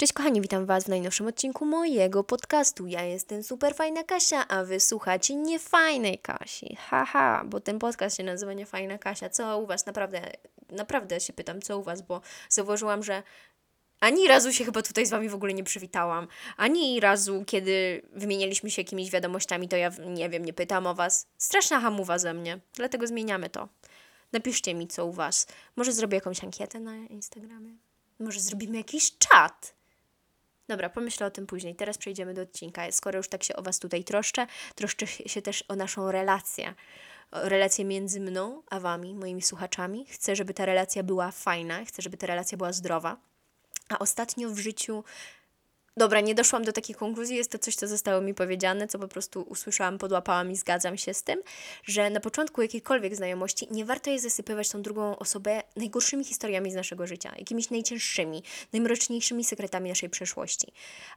Cześć kochani, witam Was w najnowszym odcinku mojego podcastu. Ja jestem super fajna Kasia, a Wy słuchacie niefajnej Kasi. Haha, bo ten podcast się nazywa Niefajna Kasia. Co u Was? Naprawdę, naprawdę się pytam, co u Was, bo zauważyłam, że ani razu się chyba tutaj z Wami w ogóle nie przywitałam. Ani razu, kiedy wymienialiśmy się jakimiś wiadomościami, to ja nie wiem, nie pytam o Was. Straszna hamuwa ze mnie, dlatego zmieniamy to. Napiszcie mi, co u Was. Może zrobię jakąś ankietę na Instagramie? Może zrobimy jakiś czat? Dobra, pomyślę o tym później. Teraz przejdziemy do odcinka. Skoro już tak się o Was tutaj troszczę, troszczę się też o naszą relację. Relację między mną a Wami, moimi słuchaczami. Chcę, żeby ta relacja była fajna, chcę, żeby ta relacja była zdrowa. A ostatnio w życiu Dobra, nie doszłam do takiej konkluzji, jest to coś, co zostało mi powiedziane, co po prostu usłyszałam, podłapałam i zgadzam się z tym, że na początku jakiejkolwiek znajomości nie warto jest zasypywać tą drugą osobę najgorszymi historiami z naszego życia, jakimiś najcięższymi, najmroczniejszymi sekretami naszej przeszłości.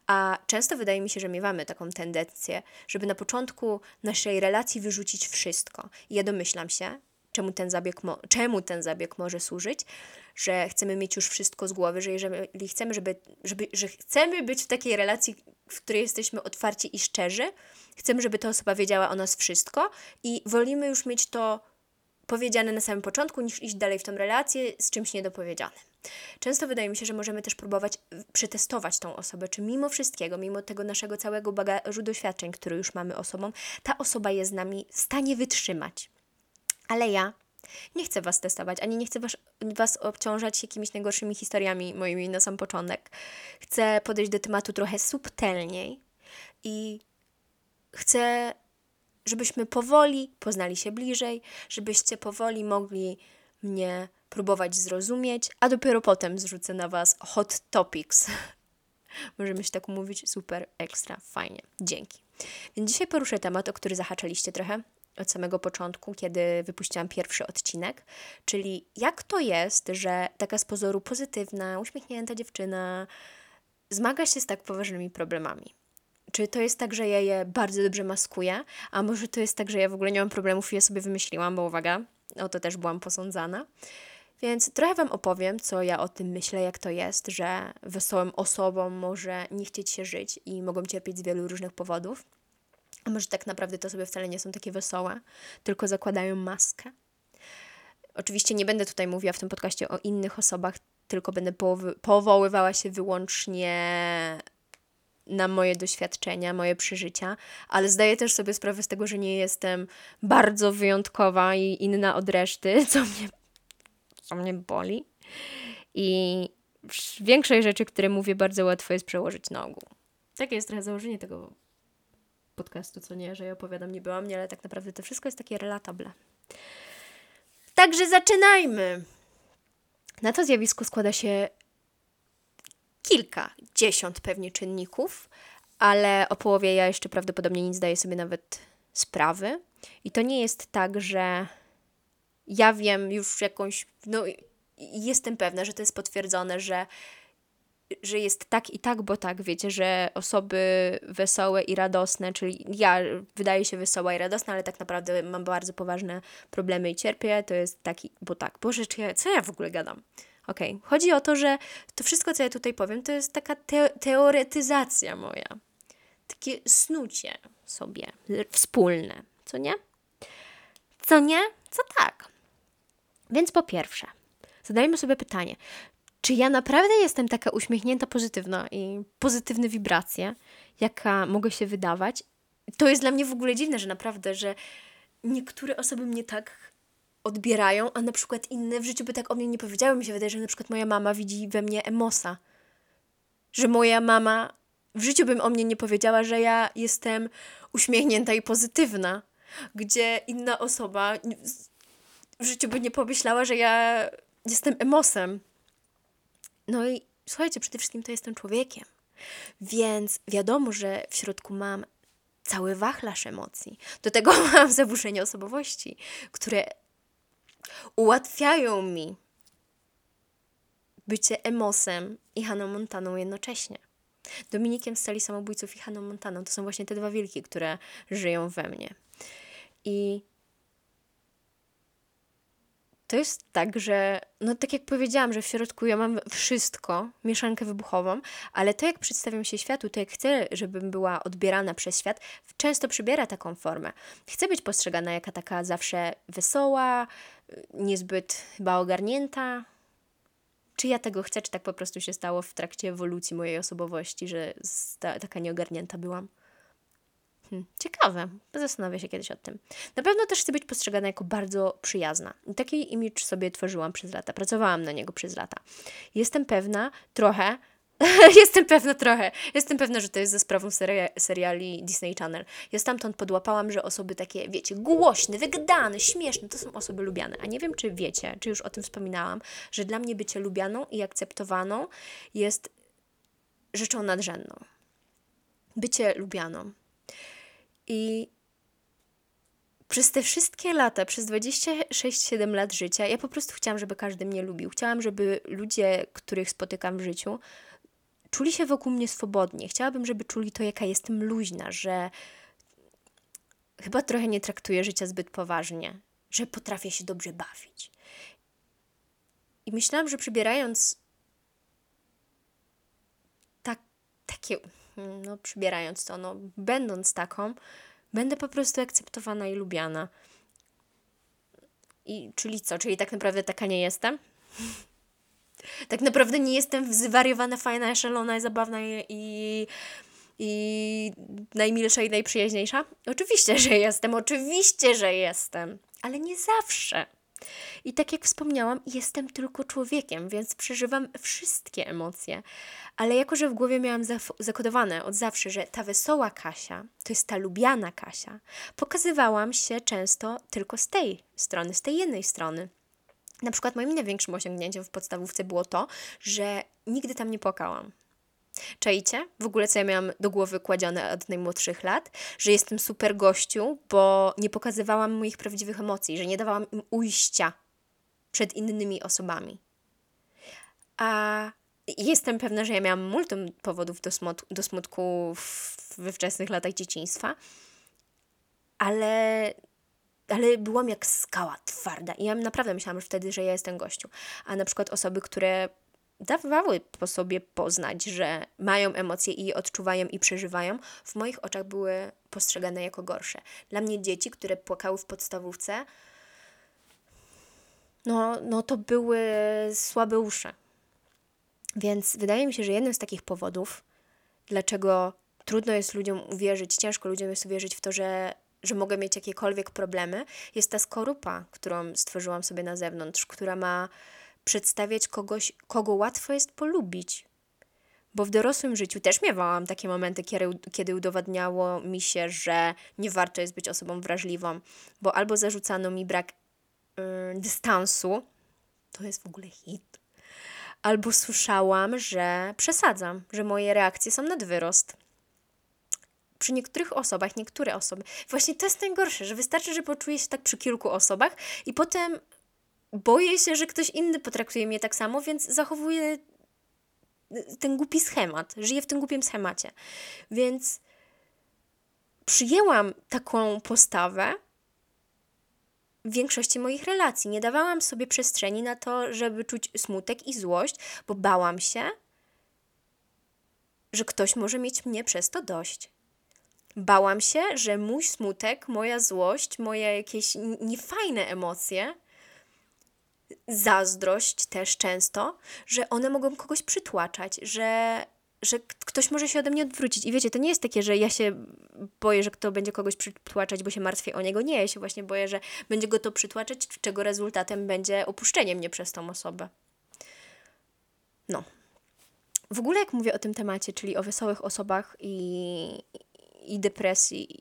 A często wydaje mi się, że miewamy taką tendencję, żeby na początku naszej relacji wyrzucić wszystko. I ja domyślam się, czemu ten zabieg, czemu ten zabieg może służyć, że chcemy mieć już wszystko z głowy, że jeżeli chcemy, żeby, żeby, że chcemy być w takiej relacji, w której jesteśmy otwarci i szczerzy, chcemy, żeby ta osoba wiedziała o nas wszystko i wolimy już mieć to powiedziane na samym początku, niż iść dalej w tą relację z czymś niedopowiedzianym. Często wydaje mi się, że możemy też próbować przetestować tą osobę, czy mimo wszystkiego, mimo tego naszego całego bagażu doświadczeń, który już mamy osobą, ta osoba jest z nami w stanie wytrzymać. Ale ja nie chcę Was testować, ani nie chcę was, was obciążać jakimiś najgorszymi historiami moimi na sam początek. Chcę podejść do tematu trochę subtelniej i chcę, żebyśmy powoli poznali się bliżej, żebyście powoli mogli mnie próbować zrozumieć, a dopiero potem zrzucę na Was hot topics. Możemy się tak mówić, super, ekstra, fajnie. Dzięki. Więc dzisiaj poruszę temat, o który zahaczaliście trochę, od samego początku, kiedy wypuściłam pierwszy odcinek, czyli jak to jest, że taka z pozoru pozytywna, uśmiechnięta dziewczyna zmaga się z tak poważnymi problemami. Czy to jest tak, że ja je bardzo dobrze maskuję, a może to jest tak, że ja w ogóle nie mam problemów i je sobie wymyśliłam, bo uwaga, o to też byłam posądzana. Więc trochę Wam opowiem, co ja o tym myślę, jak to jest, że wesołym osobom może nie chcieć się żyć i mogą cierpieć z wielu różnych powodów. A może tak naprawdę to sobie wcale nie są takie wesołe, tylko zakładają maskę. Oczywiście nie będę tutaj mówiła w tym podcaście o innych osobach, tylko będę powoływała się wyłącznie na moje doświadczenia, moje przeżycia, ale zdaję też sobie sprawę z tego, że nie jestem bardzo wyjątkowa i inna od reszty, co mnie, co mnie boli. I większej rzeczy, które mówię, bardzo łatwo jest przełożyć na ogół. Takie jest trochę założenie tego podcastu, co nie, że ja opowiadam nie byłam mnie, ale tak naprawdę to wszystko jest takie relatable. Także zaczynajmy! Na to zjawisko składa się kilka, dziesiąt pewnie czynników, ale o połowie ja jeszcze prawdopodobnie nie zdaję sobie nawet sprawy. I to nie jest tak, że ja wiem już jakąś, no jestem pewna, że to jest potwierdzone, że że jest tak i tak, bo tak, wiecie, że osoby wesołe i radosne, czyli ja wydaje się wesoła i radosna, ale tak naprawdę mam bardzo poważne problemy i cierpię, to jest taki, bo tak, Boże, czy ja, co ja w ogóle gadam? Okej, okay. chodzi o to, że to wszystko, co ja tutaj powiem, to jest taka te teoretyzacja moja. Takie snucie sobie wspólne, co nie? Co nie? Co tak? Więc po pierwsze, zadajmy sobie pytanie, czy ja naprawdę jestem taka uśmiechnięta, pozytywna i pozytywne wibracje, jaka mogę się wydawać? To jest dla mnie w ogóle dziwne, że naprawdę, że niektóre osoby mnie tak odbierają, a na przykład inne w życiu by tak o mnie nie powiedziały. Mi się wydaje, że na przykład moja mama widzi we mnie emosa. Że moja mama w życiu bym o mnie nie powiedziała, że ja jestem uśmiechnięta i pozytywna. Gdzie inna osoba w życiu by nie pomyślała, że ja jestem emosem. No i słuchajcie, przede wszystkim to jestem człowiekiem. Więc wiadomo, że w środku mam cały wachlarz emocji. Do tego mam zaburzenia osobowości, które ułatwiają mi bycie emosem i Haną Montaną jednocześnie. Dominikiem z celi samobójców i Haną Montaną to są właśnie te dwa wilki, które żyją we mnie. I to jest tak, że no tak jak powiedziałam, że w środku ja mam wszystko, mieszankę wybuchową, ale to jak przedstawiam się światu, to jak chcę, żebym była odbierana przez świat, często przybiera taką formę. Chcę być postrzegana jako taka zawsze wesoła, niezbyt chyba ogarnięta. Czy ja tego chcę, czy tak po prostu się stało w trakcie ewolucji mojej osobowości, że taka nieogarnięta byłam? Hmm, ciekawe, zastanowię się kiedyś o tym. Na pewno też chcę być postrzegana jako bardzo przyjazna. Taki image sobie tworzyłam przez lata, pracowałam na niego przez lata. Jestem pewna trochę, jestem pewna trochę, jestem pewna, że to jest ze sprawą seria, seriali Disney Channel. Ja stamtąd podłapałam, że osoby takie, wiecie, głośne, wygadane, śmieszne, to są osoby lubiane. A nie wiem, czy wiecie, czy już o tym wspominałam, że dla mnie bycie lubianą i akceptowaną jest rzeczą nadrzędną. Bycie lubianą i przez te wszystkie lata, przez 26-7 lat życia, ja po prostu chciałam, żeby każdy mnie lubił. Chciałam, żeby ludzie, których spotykam w życiu, czuli się wokół mnie swobodnie. Chciałabym, żeby czuli to, jaka jestem luźna, że chyba trochę nie traktuję życia zbyt poważnie, że potrafię się dobrze bawić. I myślałam, że przybierając tak, takie no przybierając to, no będąc taką, będę po prostu akceptowana i lubiana. I czyli co? Czyli tak naprawdę taka nie jestem? tak naprawdę nie jestem zwariowana, fajna, szalona, zabawna i, i, i najmilsza i najprzyjaźniejsza? Oczywiście, że jestem, oczywiście, że jestem, ale nie zawsze. I tak jak wspomniałam, jestem tylko człowiekiem, więc przeżywam wszystkie emocje. Ale jako, że w głowie miałam zakodowane od zawsze, że ta wesoła Kasia to jest ta lubiana Kasia, pokazywałam się często tylko z tej strony, z tej jednej strony. Na przykład moim największym osiągnięciem w podstawówce było to, że nigdy tam nie płakałam. Czajcie? W ogóle co ja miałam do głowy kładzione od najmłodszych lat, że jestem super gościu, bo nie pokazywałam moich prawdziwych emocji, że nie dawałam im ujścia przed innymi osobami. A jestem pewna, że ja miałam multum powodów do, smut do smutku we wczesnych latach dzieciństwa, ale, ale byłam jak skała twarda i ja naprawdę myślałam że wtedy, że ja jestem gościu. A na przykład osoby, które dawały po sobie poznać, że mają emocje i odczuwają i przeżywają, w moich oczach były postrzegane jako gorsze. Dla mnie dzieci, które płakały w podstawówce, no, no to były słabe uszy. Więc wydaje mi się, że jednym z takich powodów, dlaczego trudno jest ludziom uwierzyć, ciężko ludziom jest uwierzyć w to, że, że mogę mieć jakiekolwiek problemy, jest ta skorupa, którą stworzyłam sobie na zewnątrz, która ma przedstawiać kogoś, kogo łatwo jest polubić. Bo w dorosłym życiu też miewałam takie momenty, kiedy, kiedy udowadniało mi się, że nie warto jest być osobą wrażliwą, bo albo zarzucano mi brak dystansu, to jest w ogóle hit, albo słyszałam, że przesadzam, że moje reakcje są nad wyrost. Przy niektórych osobach, niektóre osoby. Właśnie to jest najgorsze, że wystarczy, że poczuję się tak przy kilku osobach i potem boję się, że ktoś inny potraktuje mnie tak samo, więc zachowuję ten głupi schemat. Żyję w tym głupim schemacie. Więc przyjęłam taką postawę w większości moich relacji. Nie dawałam sobie przestrzeni na to, żeby czuć smutek i złość, bo bałam się, że ktoś może mieć mnie przez to dość. Bałam się, że mój smutek, moja złość, moje jakieś niefajne emocje zazdrość też często, że one mogą kogoś przytłaczać, że, że ktoś może się ode mnie odwrócić. I wiecie, to nie jest takie, że ja się boję, że kto będzie kogoś przytłaczać, bo się martwię o niego. Nie, ja się właśnie boję, że będzie go to przytłaczać, czego rezultatem będzie opuszczenie mnie przez tą osobę. No. W ogóle jak mówię o tym temacie, czyli o wesołych osobach i, i depresji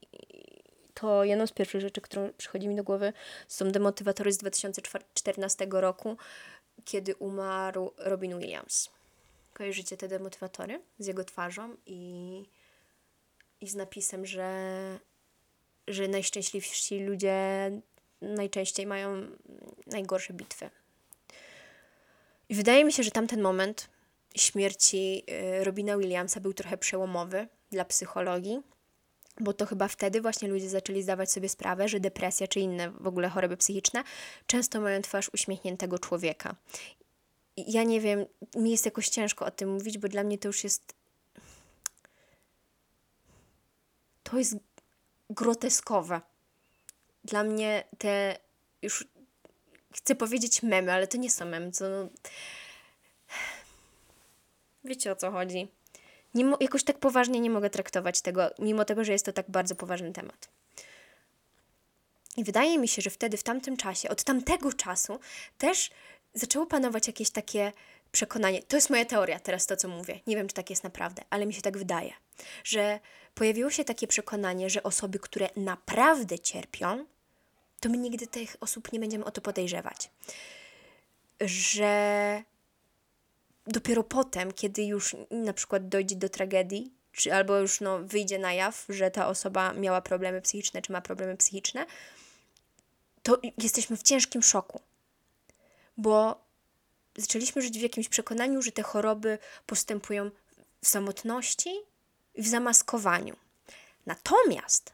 to jedną z pierwszych rzeczy, którą przychodzi mi do głowy, są demotywatory z 2014 roku, kiedy umarł Robin Williams. Kojarzycie te demotywatory z jego twarzą i, i z napisem, że, że najszczęśliwsi ludzie najczęściej mają najgorsze bitwy. I wydaje mi się, że tamten moment śmierci y, Robina Williamsa był trochę przełomowy dla psychologii, bo to chyba wtedy właśnie ludzie zaczęli zdawać sobie sprawę, że depresja czy inne w ogóle choroby psychiczne często mają twarz uśmiechniętego człowieka. Ja nie wiem, mi jest jakoś ciężko o tym mówić, bo dla mnie to już jest. To jest groteskowe. Dla mnie te już chcę powiedzieć memy, ale to nie są memy, co. Wiecie o co chodzi. Nie mo- jakoś tak poważnie nie mogę traktować tego, mimo tego, że jest to tak bardzo poważny temat. I wydaje mi się, że wtedy, w tamtym czasie, od tamtego czasu, też zaczęło panować jakieś takie przekonanie. To jest moja teoria, teraz to, co mówię. Nie wiem, czy tak jest naprawdę, ale mi się tak wydaje, że pojawiło się takie przekonanie, że osoby, które naprawdę cierpią, to my nigdy tych osób nie będziemy o to podejrzewać. Że dopiero potem, kiedy już na przykład dojdzie do tragedii, czy albo już no, wyjdzie na jaw, że ta osoba miała problemy psychiczne, czy ma problemy psychiczne, to jesteśmy w ciężkim szoku. Bo zaczęliśmy żyć w jakimś przekonaniu, że te choroby postępują w samotności i w zamaskowaniu. Natomiast,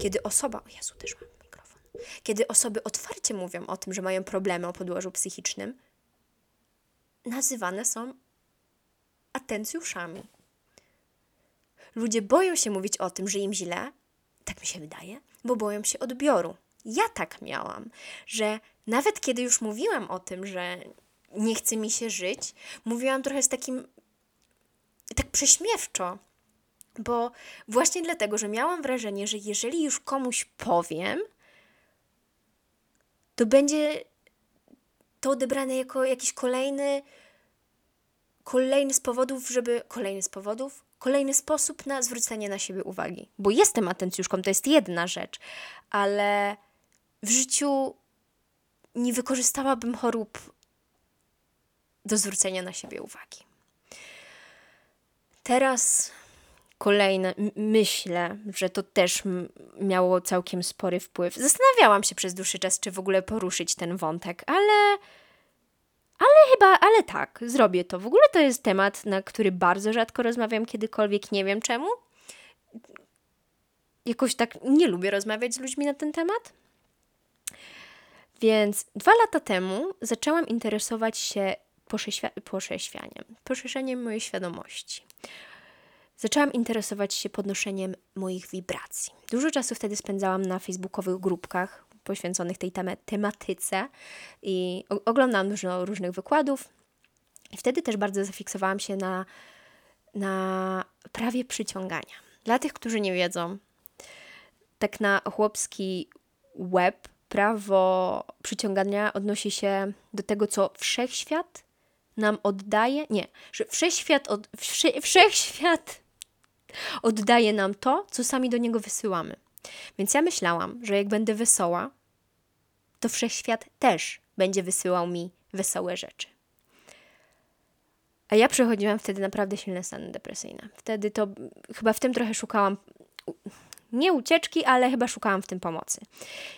kiedy osoba. O Jezu, też mam mikrofon. Kiedy osoby otwarcie mówią o tym, że mają problemy o podłożu psychicznym, nazywane są atencjuszami. Ludzie boją się mówić o tym, że im źle, tak mi się wydaje, bo boją się odbioru. Ja tak miałam, że nawet kiedy już mówiłam o tym, że nie chce mi się żyć, mówiłam trochę z takim, tak prześmiewczo, bo właśnie dlatego, że miałam wrażenie, że jeżeli już komuś powiem, to będzie to odebrane jako jakiś kolejny, kolejny z powodów, żeby, kolejny z powodów, kolejny sposób na zwrócenie na siebie uwagi. Bo jestem atencjuszką, to jest jedna rzecz, ale życiu nie wykorzystałabym chorób do zwrócenia na siebie uwagi. Teraz kolejne, myślę, że to też miało całkiem spory wpływ. Zastanawiałam się przez dłuższy czas, czy w ogóle poruszyć ten wątek, ale. Ale chyba, ale tak, zrobię to. W ogóle to jest temat, na który bardzo rzadko rozmawiam kiedykolwiek, nie wiem czemu. Jakoś tak nie lubię rozmawiać z ludźmi na ten temat. Więc dwa lata temu zaczęłam interesować się posześwianiem, poszerzeniem mojej świadomości. Zaczęłam interesować się podnoszeniem moich wibracji. Dużo czasu wtedy spędzałam na facebookowych grupkach poświęconych tej tematyce i oglądałam dużo różnych wykładów. I wtedy też bardzo zafiksowałam się na, na prawie przyciągania. Dla tych, którzy nie wiedzą, tak na chłopski web prawo przyciągania odnosi się do tego, co wszechświat nam oddaje. Nie, że wszechświat, od, wsze, wszechświat oddaje nam to, co sami do niego wysyłamy. Więc ja myślałam, że jak będę wesoła, to wszechświat też będzie wysyłał mi wesołe rzeczy. A ja przechodziłam wtedy naprawdę silne stany depresyjne. Wtedy to chyba w tym trochę szukałam nie ucieczki, ale chyba szukałam w tym pomocy.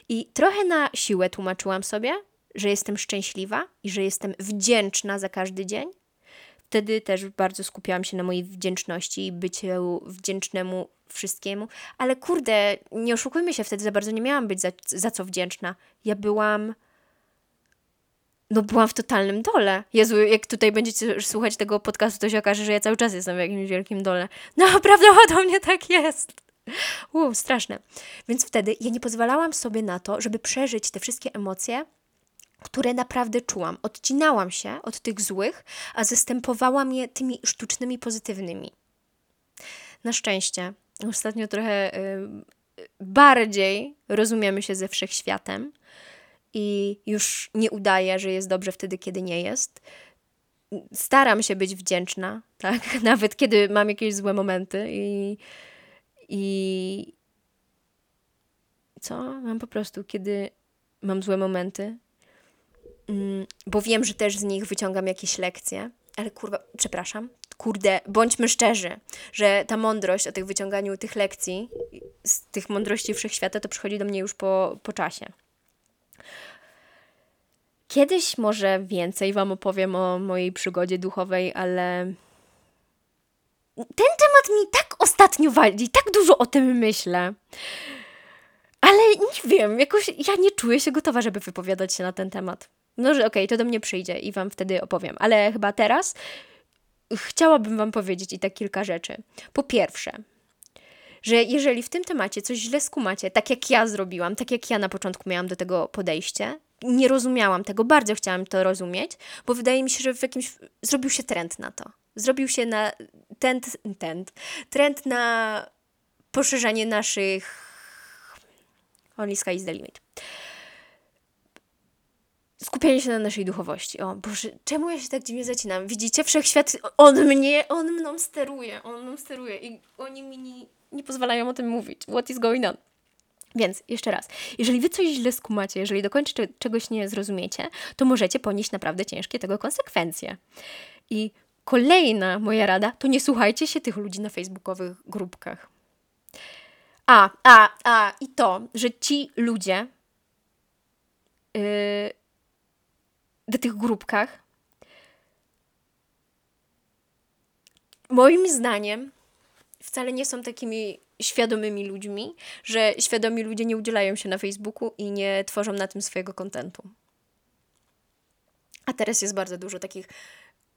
I trochę na siłę tłumaczyłam sobie, że jestem szczęśliwa i że jestem wdzięczna za każdy dzień. Wtedy też bardzo skupiałam się na mojej wdzięczności i byciu wdzięcznemu wszystkiemu. Ale kurde, nie oszukujmy się, wtedy za bardzo nie miałam być za, za co wdzięczna. Ja byłam no byłam w totalnym dole. Jezu, jak tutaj będziecie słuchać tego podcastu, to się okaże, że ja cały czas jestem w jakimś wielkim dole. No, prawdopodobnie tak jest. Uuu, straszne. Więc wtedy ja nie pozwalałam sobie na to, żeby przeżyć te wszystkie emocje, które naprawdę czułam. Odcinałam się od tych złych, a zastępowałam je tymi sztucznymi, pozytywnymi. Na szczęście, ostatnio trochę y, bardziej rozumiemy się ze wszechświatem i już nie udaję, że jest dobrze wtedy, kiedy nie jest. Staram się być wdzięczna, tak? Nawet kiedy mam jakieś złe momenty i i co? Mam po prostu, kiedy mam złe momenty, mm, bo wiem, że też z nich wyciągam jakieś lekcje, ale kurwa, przepraszam, kurde, bądźmy szczerzy, że ta mądrość o tych wyciąganiu tych lekcji, z tych mądrości wszechświata, to przychodzi do mnie już po, po czasie. Kiedyś może więcej Wam opowiem o mojej przygodzie duchowej, ale ten temat mi tak ostatnio wali, tak dużo o tym myślę. Ale nie wiem, jakoś ja nie czuję się gotowa, żeby wypowiadać się na ten temat. No, że okej, okay, to do mnie przyjdzie i Wam wtedy opowiem. Ale chyba teraz chciałabym Wam powiedzieć i tak kilka rzeczy. Po pierwsze, że jeżeli w tym temacie coś źle skumacie, tak jak ja zrobiłam, tak jak ja na początku miałam do tego podejście, nie rozumiałam tego, bardzo chciałam to rozumieć, bo wydaje mi się, że w jakimś zrobił się trend na to. Zrobił się na trend, trend, trend na poszerzanie naszych Only sky is the limit. Skupianie się na naszej duchowości. O Boże, czemu ja się tak dziwnie zacinam? Widzicie, wszechświat, on mnie, on mną steruje, on mną steruje i oni mi nie, nie pozwalają o tym mówić. What is going on? Więc jeszcze raz, jeżeli wy coś źle skumacie, jeżeli do końca czegoś nie zrozumiecie, to możecie ponieść naprawdę ciężkie tego konsekwencje. I kolejna moja rada to nie słuchajcie się tych ludzi na facebookowych grupkach. A, a, a, i to, że ci ludzie yy, w tych grupkach moim zdaniem wcale nie są takimi świadomymi ludźmi, że świadomi ludzie nie udzielają się na Facebooku i nie tworzą na tym swojego kontentu. A teraz jest bardzo dużo takich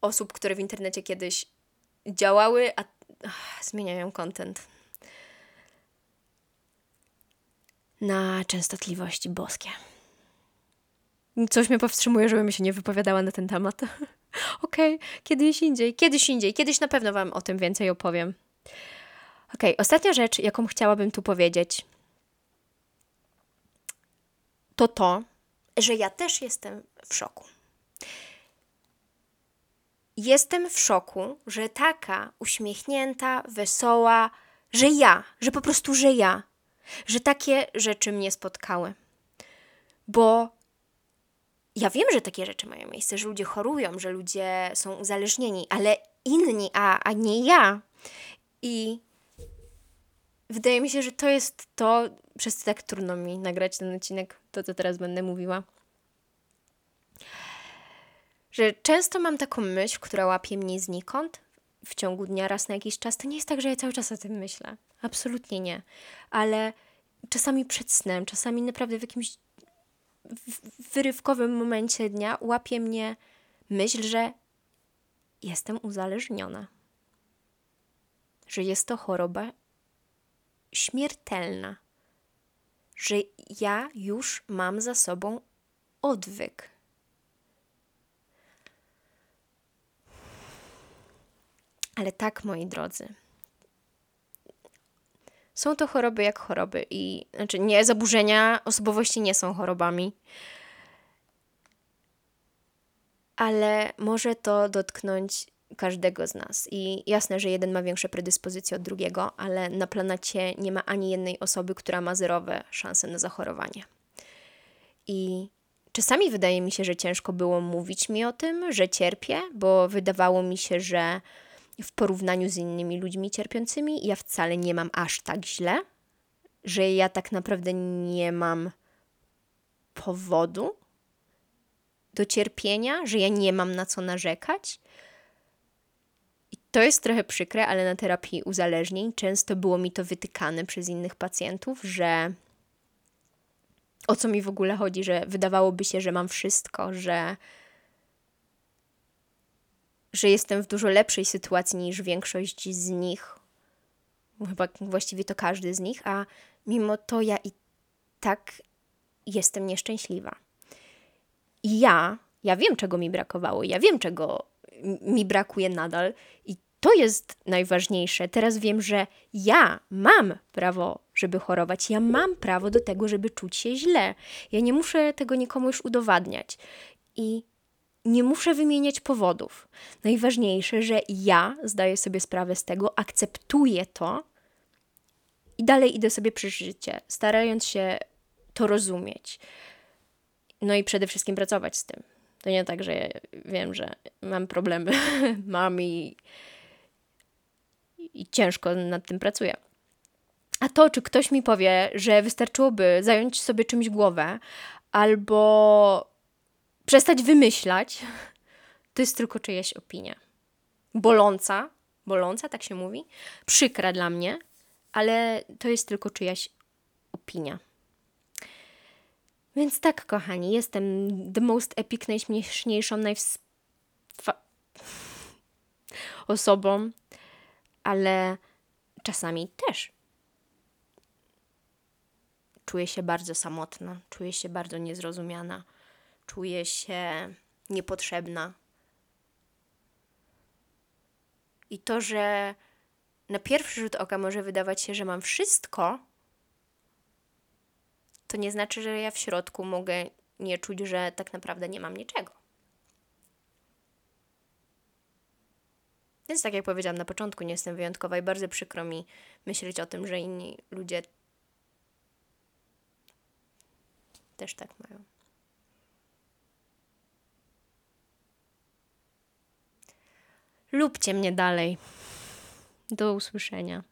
osób, które w internecie kiedyś działały, a ach, zmieniają kontent na częstotliwości boskie. Coś mnie powstrzymuje, żebym się nie wypowiadała na ten temat. Okej, okay, kiedyś indziej, kiedyś indziej, kiedyś na pewno Wam o tym więcej opowiem. Okej, okay, ostatnia rzecz, jaką chciałabym tu powiedzieć, to to, że ja też jestem w szoku. Jestem w szoku, że taka uśmiechnięta, wesoła, że ja, że po prostu, że ja, że takie rzeczy mnie spotkały. Bo ja wiem, że takie rzeczy mają miejsce, że ludzie chorują, że ludzie są uzależnieni, ale inni, a, a nie ja. I wydaje mi się, że to jest to, przez co tak trudno mi nagrać ten odcinek, to co teraz będę mówiła. Że często mam taką myśl, która łapie mnie znikąd w ciągu dnia raz na jakiś czas. To nie jest tak, że ja cały czas o tym myślę. Absolutnie nie. Ale czasami przed snem, czasami naprawdę w jakimś wyrywkowym momencie dnia łapie mnie myśl, że jestem uzależniona. Że jest to choroba śmiertelna. Że ja już mam za sobą odwyk. Ale tak, moi drodzy, są to choroby jak choroby i znaczy nie, zaburzenia osobowości nie są chorobami. Ale może to dotknąć każdego z nas. I jasne, że jeden ma większe predyspozycje od drugiego, ale na planecie nie ma ani jednej osoby, która ma zerowe szanse na zachorowanie. I czasami wydaje mi się, że ciężko było mówić mi o tym, że cierpię, bo wydawało mi się, że w porównaniu z innymi ludźmi cierpiącymi, ja wcale nie mam aż tak źle, że ja tak naprawdę nie mam powodu do cierpienia, że ja nie mam na co narzekać. I to jest trochę przykre, ale na terapii uzależnień często było mi to wytykane przez innych pacjentów, że o co mi w ogóle chodzi, że wydawałoby się, że mam wszystko, że że jestem w dużo lepszej sytuacji niż większość z nich. Chyba właściwie to każdy z nich, a mimo to ja i tak jestem nieszczęśliwa. I ja, ja wiem, czego mi brakowało, ja wiem, czego mi brakuje nadal, i to jest najważniejsze. Teraz wiem, że ja mam prawo, żeby chorować, ja mam prawo do tego, żeby czuć się źle. Ja nie muszę tego nikomu już udowadniać. I nie muszę wymieniać powodów. Najważniejsze, że ja zdaję sobie sprawę z tego, akceptuję to i dalej idę sobie przez życie, starając się to rozumieć. No i przede wszystkim pracować z tym. To nie tak, że ja wiem, że mam problemy, mam i, i ciężko nad tym pracuję. A to, czy ktoś mi powie, że wystarczyłoby zająć sobie czymś głowę, albo przestać wymyślać, to jest tylko czyjaś opinia. Boląca, boląca, tak się mówi, przykra dla mnie, ale to jest tylko czyjaś opinia. Więc tak, kochani, jestem the most epic, najśmieszniejszą, najws... osobą, ale czasami też czuję się bardzo samotna, czuję się bardzo niezrozumiana, czuję się niepotrzebna. I to, że na pierwszy rzut oka może wydawać się, że mam wszystko, to nie znaczy, że ja w środku mogę nie czuć, że tak naprawdę nie mam niczego. Więc tak jak powiedziałam na początku, nie jestem wyjątkowa i bardzo przykro mi myśleć o tym, że inni ludzie też tak mają. Lubcie mnie dalej. Do usłyszenia.